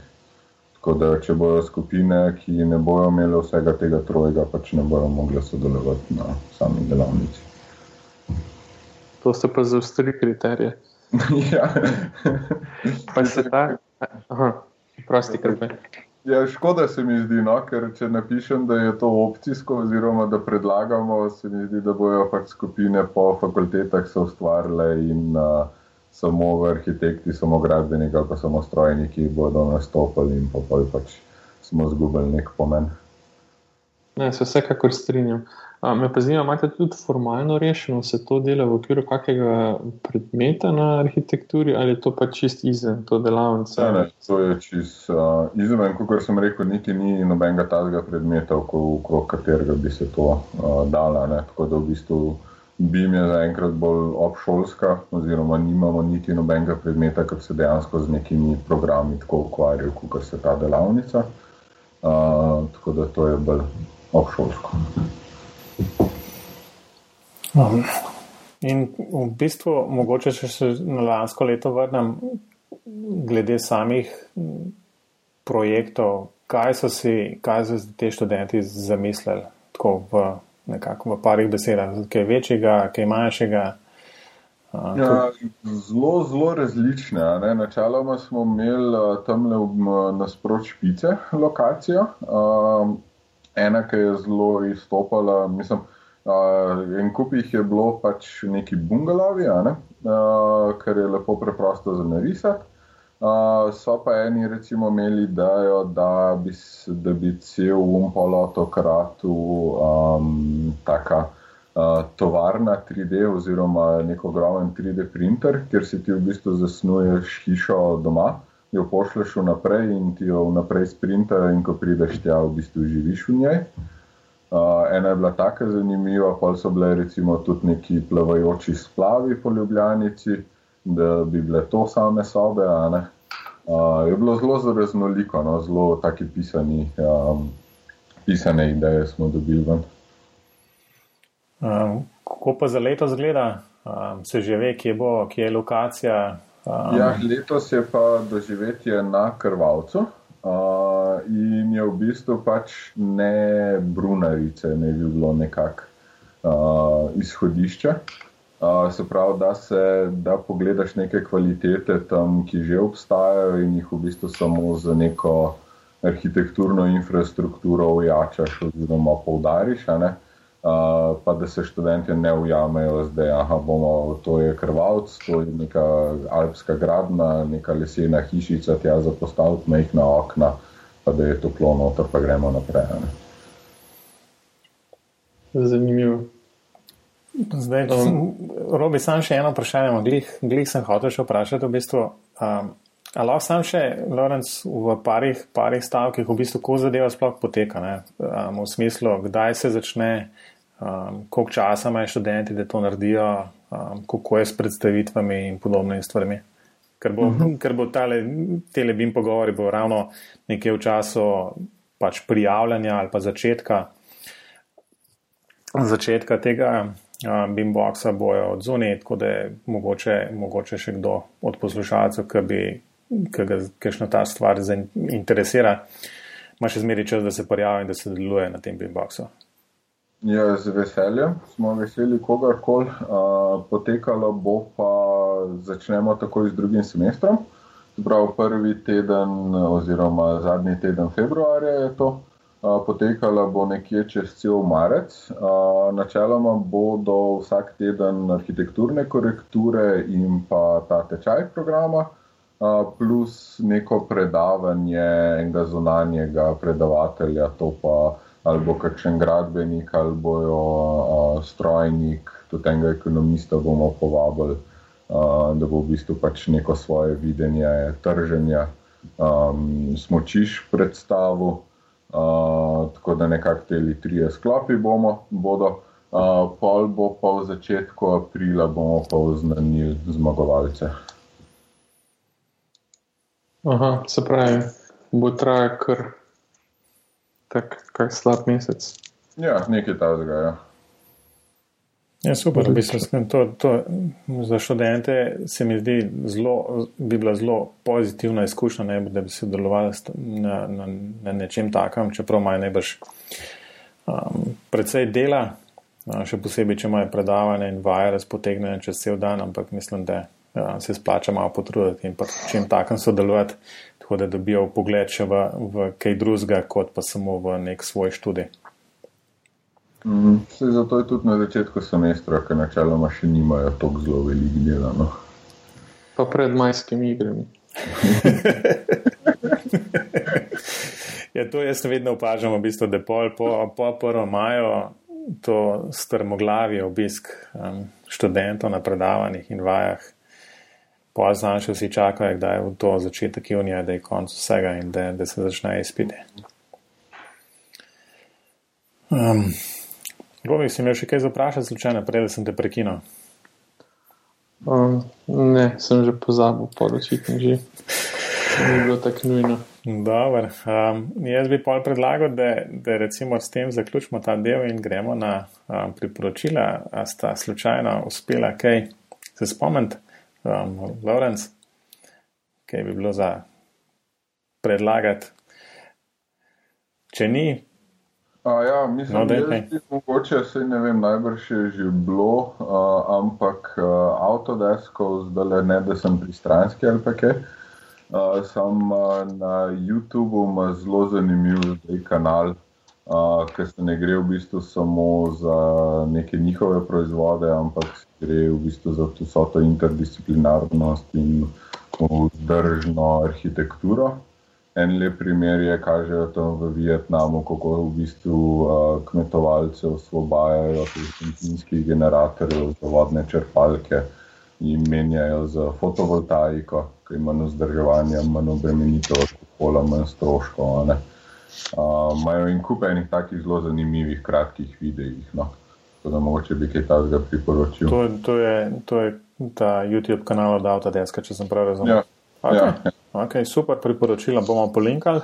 Tako da, če bojo skupine, ki ne bojo imele vsega tega trojega, pač ne bojo mogli sodelovati na sami delavnici. To ste pa zaustri kriterije. [laughs] ja. Pa se ta. Aha, prosti, krpe. Ja, škoda se mi zdi, no, ker če napišem, da je to opcijsko, oziroma da predlagamo, se mi zdi, da bojo pač skupine po fakultetah se ustvarile in uh, samo arhitekti, samo gradbeniki pa samo strojniki bodo nastopili in pa pač smo izgubili nek pomen. Ne, se vsekakor strinjam. Me pa zanima, imate tudi formalno rešeno, se to dela v okviru kakega predmeta na arhitekturi ali je to pa čist izven to delavnice? Ne, ne, to je čist uh, izven, kot sem rekel, niti ni nobenega tazga predmeta, okrog katerega bi se to uh, dala. Ne. Tako da v bistvu BIM je zaenkrat bolj obšolska, oziroma nimamo niti nobenega predmeta, ker se dejansko z nekimi programi tako ukvarjajo, kot se ta delavnica. Uh, tako da to je bolj obšolsko. Um, in v bistvu, mogoče če se na lansko leto vrnem, glede samih projektov, kaj so si, kaj so si te študenti zamislili, tako v nekako v parih besedah, kaj večjega, kaj manjšega. Uh, ja, zelo, zelo različne. Načeloma smo imeli tam le nasprot špice lokacijo. Um, ena, ki je zelo izstopala, mislim, Uh, en kup jih je bilo pač neki bungalovi, ne? uh, kar je lepo preprosto za narisati. Uh, so pa eni, recimo, imeli idejo, da da bi cel umpolo krat v um, taka uh, tovarna 3D oziroma nek ogromen 3D printer, kjer si ti v bistvu zasnuješ hišo doma, jo pošleš vnaprej in ti jo vnaprej sprinta in ko prideš tja, v bistvu živiš v njej. Uh, ena je bila tako zanimiva, pa so bile recimo tudi neki plavajoči splavi po Ljubljanici, da bi bile to same sobe. Uh, je bilo zelo, zelo raznoliko, no? zelo taki pisani, um, pisane ideje smo dobili ven. Um, kako pa za leto zgleda? Um, se že ve, kje, bo, kje je lokacija? Um... Ja, letos je pa doživetje na Krvalcu. Uh, in je v bistvu pač ne brunarice, ne bi bilo nekako uh, izhodišče. Uh, se pravi, da se da pogledaš neke kvalitete tam, ki že obstajajo in jih v bistvu samo z neko arhitekturno infrastrukturo ujačaš oziroma poudariš. Uh, pa da se študenti ne ujamejo, da je to je krvalc, to je neka alpska gradna, neka lesena hišica, tja za postaviti majhna okna, pa da je toplo noter, pa gremo naprej. Ne. Zanimivo. Zdaj, um, Robi, sam še eno vprašanje, glih, glih sem hotel še vprašati. V bistvu, um, ali lahko sam še, Lorenz, v parih, parih stavkih, v bistvu, ko zadeva sploh poteka, um, v smislu, kdaj se začne, um, koliko časa imajo študenti, da to naredijo, um, kako je s predstavitvami in podobnimi stvarmi. Ker bo, uh -huh. ker bo tale, tele bim pogovori bo ravno nekje v času pač prijavljanja ali pa začetka, začetka tega um, bimboxa bojo od zunaj, tako da je mogoče, mogoče še kdo od poslušalcev, ki bi, ki ga kakšna ta stvar interesira, ima še zmeri čas, da se prijavi in da se deluje na tem bimboxu. Ja, z veseljem smo veseli kogarkoli. Potekalo bo pa začnemo takoj z drugim semestrom. Prav prvi teden oziroma zadnji teden februarja je to. Potekala bo nekje čez cel marec. Načeloma bodo vsak teden arhitekturne korekture in pa ta tečaj programa, plus neko predavanje enega zunanjega predavatelja, to pa ali bo kakšen gradbenik ali bojo strojnik, tudi enega ekonomista bomo povabili, da bo v bistvu pač neko svoje videnje trženja smočiš predstavil. Uh, tako da nekako te tri sklopi bomo, bodo, uh, pol bo pa v začetku aprila, bomo pa oznanili zmagovalce. Aha, se pravi, bo trajal kar tak, kak slab mesec. Ja, nekaj tazga, ja. Ja, super, v bistvu, to, to, za študente se mi zdi zelo, bi bila zelo pozitivna izkušnja, ne, da bi se delovali na, na, na nečem takem, čeprav imajo najbrž um, predvsej dela, še posebej, če imajo predavanje in vaje razpotegnjene čez cel dan, ampak mislim, da se splača malo potruditi in pa čem takem sodelovati, tako da dobijo pogled še v, v kaj drugega, kot pa samo v nek svoj študij. Mm, zato je tudi na začetku semestra, ker načeloma še nimajo tako zelo veliko dela. No. Pa pred majskimi igrami. [laughs] ja, to jaz vedno opažam, v bistvu, da pol po, po prvem maju to strmoglavi obisk um, študentov na predavanjih in vajah. Pozno še vsi čakajo, da je to začetek junija, da je konc vsega in da, da se začne izpiti. Um, Robi, si imel še kaj za vprašati, slučajno, prej sem te prekinil? Um, ne, sem že pozabil, poročiti že. Ni bilo tako nujno. Dobro. Um, jaz bi pol predlagal, da, da recimo s tem zaključimo ta del in gremo na um, priporočila. A sta slučajno uspela kaj se spomniti, um, Lorenz, kaj bi bilo za predlagati. Če ni, A, ja, mislim, no, da je mogoče, se ne vem, najbrž je že bilo, uh, ampak uh, Autodesko, zdaj le ne, da sem pristranski ali pa kaj. Uh, sam uh, na YouTubu ima zelo zanimiv kanal, uh, ker se ne gre v bistvu samo za neke njihove proizvode, ampak gre v bistvu za vso to interdisciplinarnost in vzdržno arhitekturo. En lep primer je, kažejo tam v Vietnamu, kako v bistvu kmetovalce osvobajajo teh benzinskih generatorjev za vodne črpalke in menjajo za fotovoltaiko, ki ima vzdrževanje, manj obremenitev, okolja, manj stroškov. Imajo uh, in kup enih takih zelo zanimivih, kratkih videih. No. Tako da mogoče bi kaj takega priporočil. To, to, je, to je ta YouTube kanal od Autodeska, če sem prav razumel. Ja. Okay. Ja, ja. Okay, super priporočila bomo polinkali.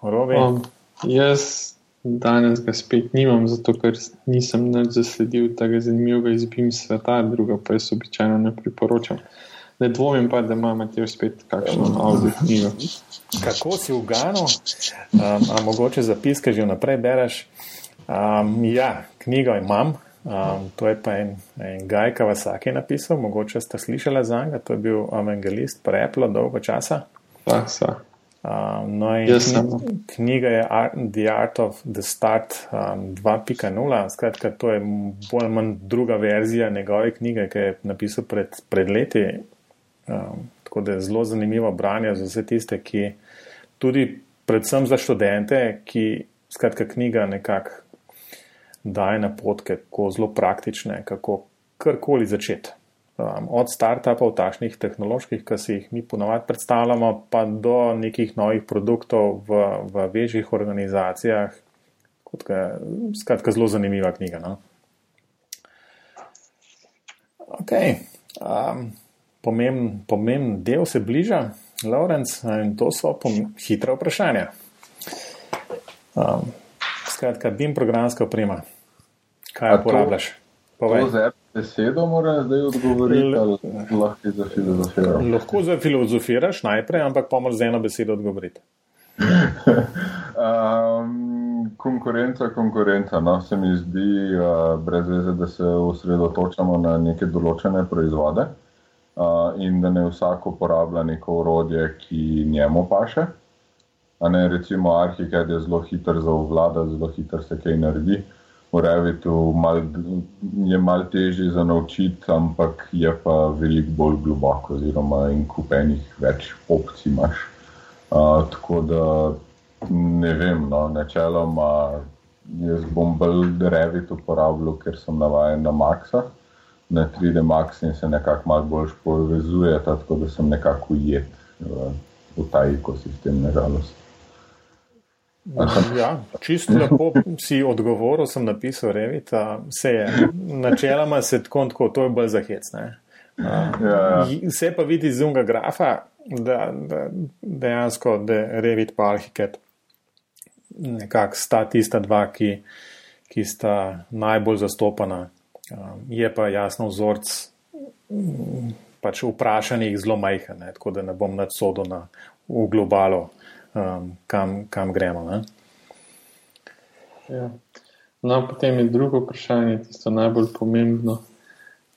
Um, jaz danes ga spet nimam, zato ker nisem več zasledil tega zanimivega izbim sveta, druga pa jaz običajno ne priporočam. Ne dvomim pa, da imamo te spet kakšno avdio knjigo. Kako si v Ganu, um, a mogoče zapiske že vnaprej bereš? Um, ja, knjigo imam, Um, to je pa en, en Gaj Kawasaki napisal, mogoče ste slišali za njega, to je bil evangelist preplo dolgo časa. Um, no in knjiga je Art, The Art of the Start um, 2.0, skratka, to je bolj ali manj druga verzija njegove knjige, ki je napisal pred, pred leti. Um, tako da je zelo zanimivo branje za vse tiste, ki tudi predvsem za študente, ki skratka knjiga nekako daje napotke, kako zelo praktične, kako karkoli začeti. Um, od startupov, takšnih tehnoloških, ki si jih mi ponovadi predstavljamo, pa do nekih novih produktov v, v večjih organizacijah. Skratka, zelo zanimiva knjiga. No? Ok, um, pomemben pomemb del se bliža, Lorenz, in to so hitre vprašanja. Um, skratka, BIM programska oprema. Kaj uporabljaš? Za besedo moraš zdaj odgovoriti, ali lahko za filozofiraš? Lahko za filozofiraš najprej, ampak pomoč z eno besedo odgovoriti. [laughs] um, konkurenca, konkurenca. No, se mi zdi uh, brez veze, da se osredotočamo na neke določene proizvode uh, in da ne vsak uporablja neko urodje, ki njemu paše. Ne, recimo, Arhikad je zelo hiter za ovladati, zelo hiter se kaj naredi. V Revitu mal, je malo težje za naučiti, ampak je pa veliko bolj globoko, oziroma in kupenih več opcij imaš. Uh, tako da ne vem, no, načeloma jaz bom bolj Revit uporabljal, ker sem navaden na Maxa, na 3D Max in se nekako malo bolj povezuje, tako da sem nekako ujet v, v ta ekosistem, nažalost. Ja, čisto lepo si odgovoril, sem napisal Revit. Vse je, načeloma se tako, tako to je bolj zahecne. Ja. Vse pa vidi iz unga grafa, da, da dejansko da Revit pa Arhiket nekako sta tista dva, ki, ki sta najbolj zastopana. Je pa jasno vzorc pač vprašanjih zelo majhen, tako da ne bom nadsodil na v globalo um, kam, kam gremo. Ja. No, potem je drugo vprašanje, tisto najbolj pomembno.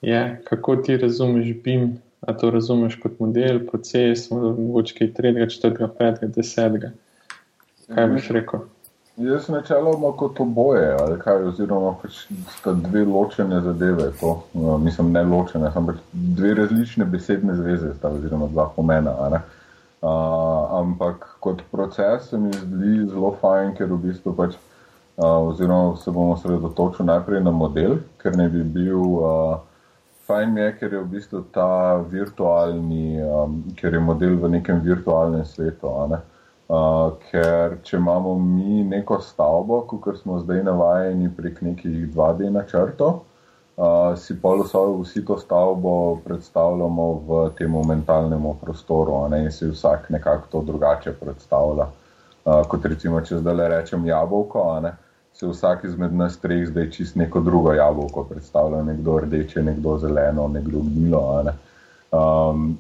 Je, kako ti razumeš BIM? A to razumeš kot model, proces, mogoče kaj 3, 4, 5, 10? Kaj boš rekel? Jaz načeloma kot oboje, ali kaj, oziroma pač sta dve ločene zadeve. To, no, mislim, ne ločene, ampak dve različne besedne zveze, sta, oziroma dva pomena. Uh, Uh, ampak kot proces se mi zdi zelo fajn, ker v bistvu pač, uh, oziroma se bomo sredotočili najprej na model, ker ne bi bil uh, fajn, je, ker je v bistvu ta virtualni, um, ker je model v nekem virtualnem svetu. Ne? Uh, ker če imamo mi neko stavbo, kot smo zdaj navajeni prek nekih 2D načrtov, uh, si pa vsi to stavbo predstavljamo v tem mentalnem prostoru, ne, in si vsak nekako to drugače predstavlja. Uh, kot recimo, če zdaj le rečem jabolko, ne, se vsak izmed nas treh zdaj čist neko drugo jabolko predstavlja, nekdo rdeče, nekdo zeleno, nekdo gnilo. Ne. Um,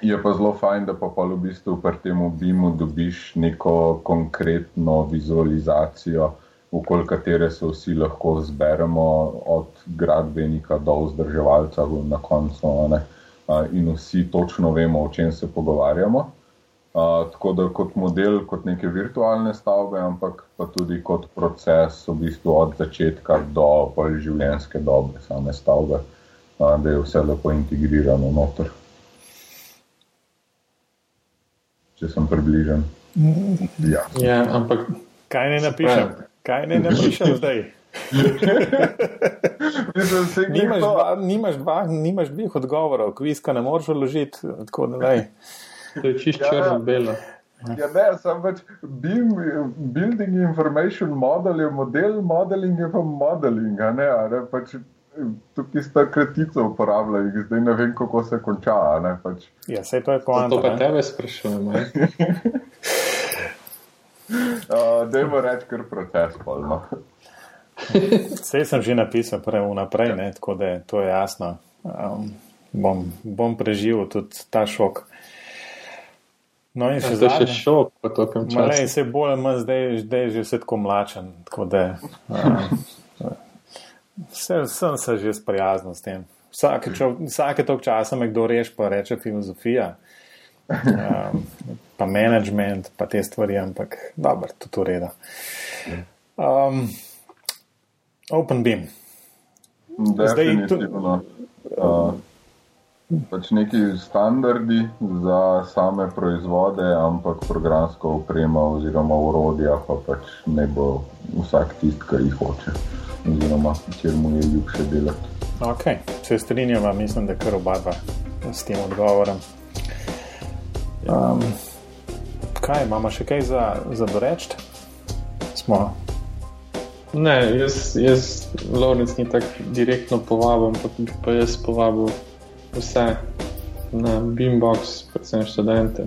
je pa zelo fajn, da pa pa v bistvu pri tem obimu dobiš neko konkretno vizualizacijo okoli katere se vsi lahko zberemo, od gradbenika do vzdrževalca na koncu, ne, in vsi točno vemo, o čem se pogovarjamo. Uh, tako da kot model, kot neke virtualne stavbe, ampak pa tudi kot proces, v bistvu od začetka do življenjske dobe same stavbe, uh, da je vse lepo integrirano noter. Če sem približen. Ja, ja ampak kaj ne napišem? Kaj ne napišem zdaj? nimaš, dva, nimaš, dva, nimaš dveh odgovorov, kviska ne moreš vložiti. To je čisto ja, črno-belo. Ja, ne, sem pač BIM, building information model, je model, modeling je pa modeling. Ne, ne, pač, tukaj sta kratica uporabljala in zdaj ne vem, kako se konča. Ne, pač. Ja, se to je poanta. To pa tebe sprašujem. [laughs] Uh, [laughs] Dajmo reči, kar proces. No. [laughs] Vse sem že napisal vnaprej, ne, tako da je to jasno. Um, bom, bom preživel tudi ta šok. No, in še zdaj. Še šok, pa to kam čas. Malej se bolj, manj zdaj, zdaj je že vse tako mlačen. Tako da, um, [laughs] se, sem se že sprijaznil s tem. Vsake, čo, vsake tok časa me kdo reče, pa reče filozofija um, pa management, pa te stvari, ampak dobro, tudi ureda. Um, open beam. Zdaj, tu... uh, pač neki standardi za same proizvode, ampak programsko opremo oziroma urodja, pa pač ne bo vsak tist, kar jih hoče, oziroma kjer mu je ljubše delati. Ok, se strinjava, mislim, da kar oba dva s tem odgovorom. Um, kaj imamo še kaj za, za doreči? Smo. Ne, jaz, jaz Lorenz ni tako direktno povabil, pa bi pa jaz povabil vse na Beambox, predvsem študente.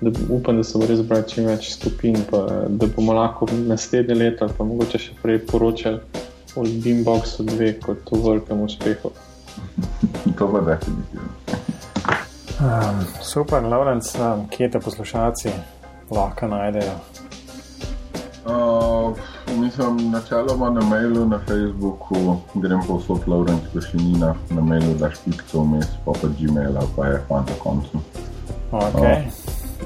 Da upam, da se bo res zbral čim več skupin, pa, da bomo lahko naslednje leto, pa mogoče še prej poročali o Beamboxu 2 kot o velikem uspehu. [laughs] to bo definitivno. Um, super, Lorenz, um, kje te poslušalci lahko najdejo? Uh, mislim, načeloma na mailu, na Facebooku, grem pa vso Lorenz Košinina, na mailu daš pikto vmes, pa pa Gmail, pa je fan na koncu. Okay.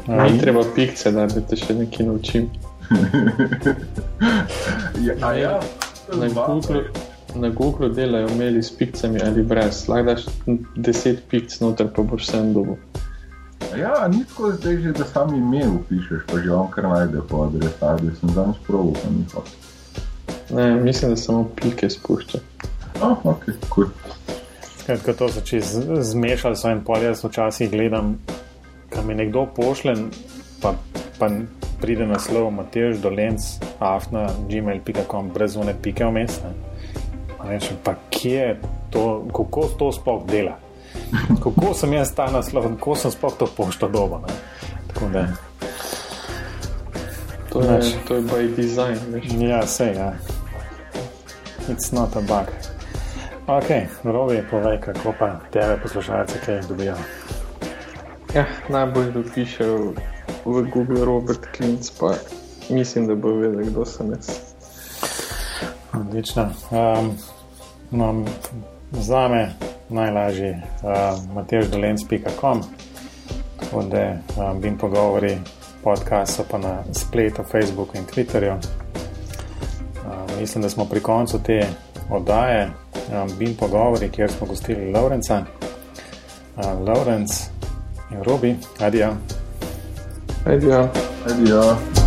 Ni um, treba pikce, da te še nekaj naučim. [laughs] ja, ja, na, Google, na Google delajo maili s pikcami ali brez. Lahko daš 10 pikc noter, pa boš vse dobil. Ja, ni tako zdaj že, da sam ime upišeš, pa že on kar najde po adresati. Sem danes proval, pa ni tako. Ne, mislim, da samo pike spušča. Oh, ok, cool. Ko to začne zmešati, so en pol, jaz včasih gledam, kam mi nekdo pošle, pa, pa pride naslov Matež Dolence, afna, gmail.com, brez one pike vmes. Rečem, pa kje je to, kako to sploh dela? Kako sem jaz ta naslov, kako sem sploh to pošto dobo? To je, to je by design. Veš. Ja, vse, ja. It's not a bug. Ok, rovi, povej, kako pa tebe poslušalce, kaj dobijo. Ja, najbolj dopišejo v Google Robert Klinc, pa mislim, da bo vedel, kdo sem jaz. Odlično. Um, no, za me najlažji uh, mateždolenc.com, tako da um, bim pogovori, podcast so pa na spletu, Facebooku in Twitterju. Um, mislim, da smo pri koncu te oddaje, um, bim pogovori, kjer smo gostili Laurenca. Uh, Laurenc in Robi, adijo. Adijo. Adijo.